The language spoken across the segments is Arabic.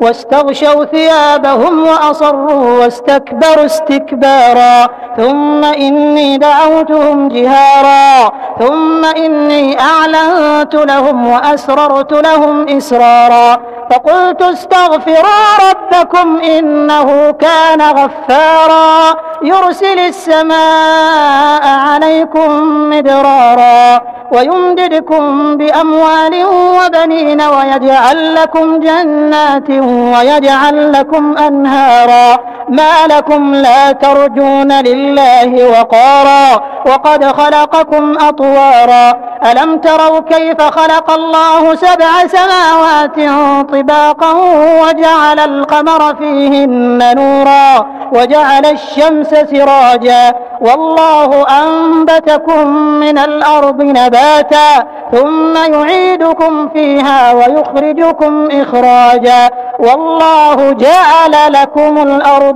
واستغشوا ثيابهم وأصروا واستكبروا استكبارا. ثم إني دعوتهم جهارا. ثم إني أعلنت لهم وأسررت لهم إسرارا. فقلت استغفروا ربكم إنه كان غفارا. يرسل السماء عليكم مدرارا ويمددكم بأموال وبنين ويجعل لكم جنات ويجعل لكم أنهارا ما لكم لا ترجون لله وقارا وقد خلقكم أطوارا. ألم تروا كيف خلق الله سبع سماوات طباقا وجعل القمر فيهن نورا وجعل الشمس سراجا؟ والله أنبتكم من الأرض نباتا ثم يعيدكم فيها ويخرجكم إخراجا. والله جعل لكم الأرض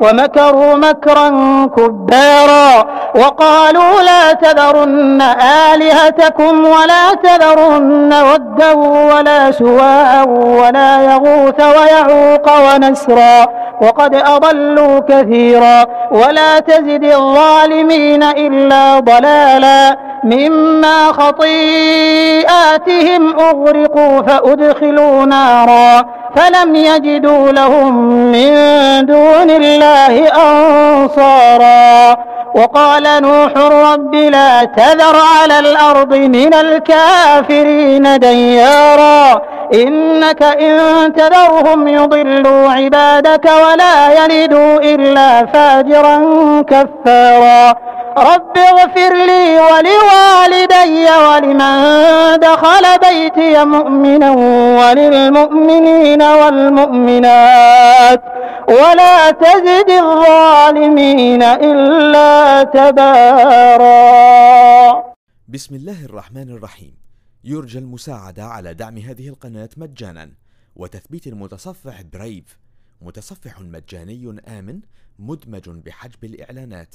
ومكروا مكرا كبارا وقالوا لا تذرن آلهتكم ولا تذرن ودا ولا سواء ولا يغوث ويعوق ونسرا وقد أضلوا كثيرا ولا تزد الظالمين إلا ضلالا مما خطيئاتهم أغرقوا فأدخلوا نارا فلم يجدوا لهم من دون الله أنصارا. وقال نوح رب لا تذر على الأرض من الكافرين ديارا. إنك إن تذرهم يضلوا عبادك ولا يلدوا إلا فاجرا كفارا. رب اغفر لي ولوالدي ولمن دخل بيتي مؤمنا وللمؤمنين والمؤمنات. ولا تزد الظالمين إلا تبارا. بسم الله الرحمن الرحيم. يرجى المساعدة على دعم هذه القناة مجانا. وتثبيت المتصفح برايف متصفح مجاني آمن مدمج بحجب الإعلانات.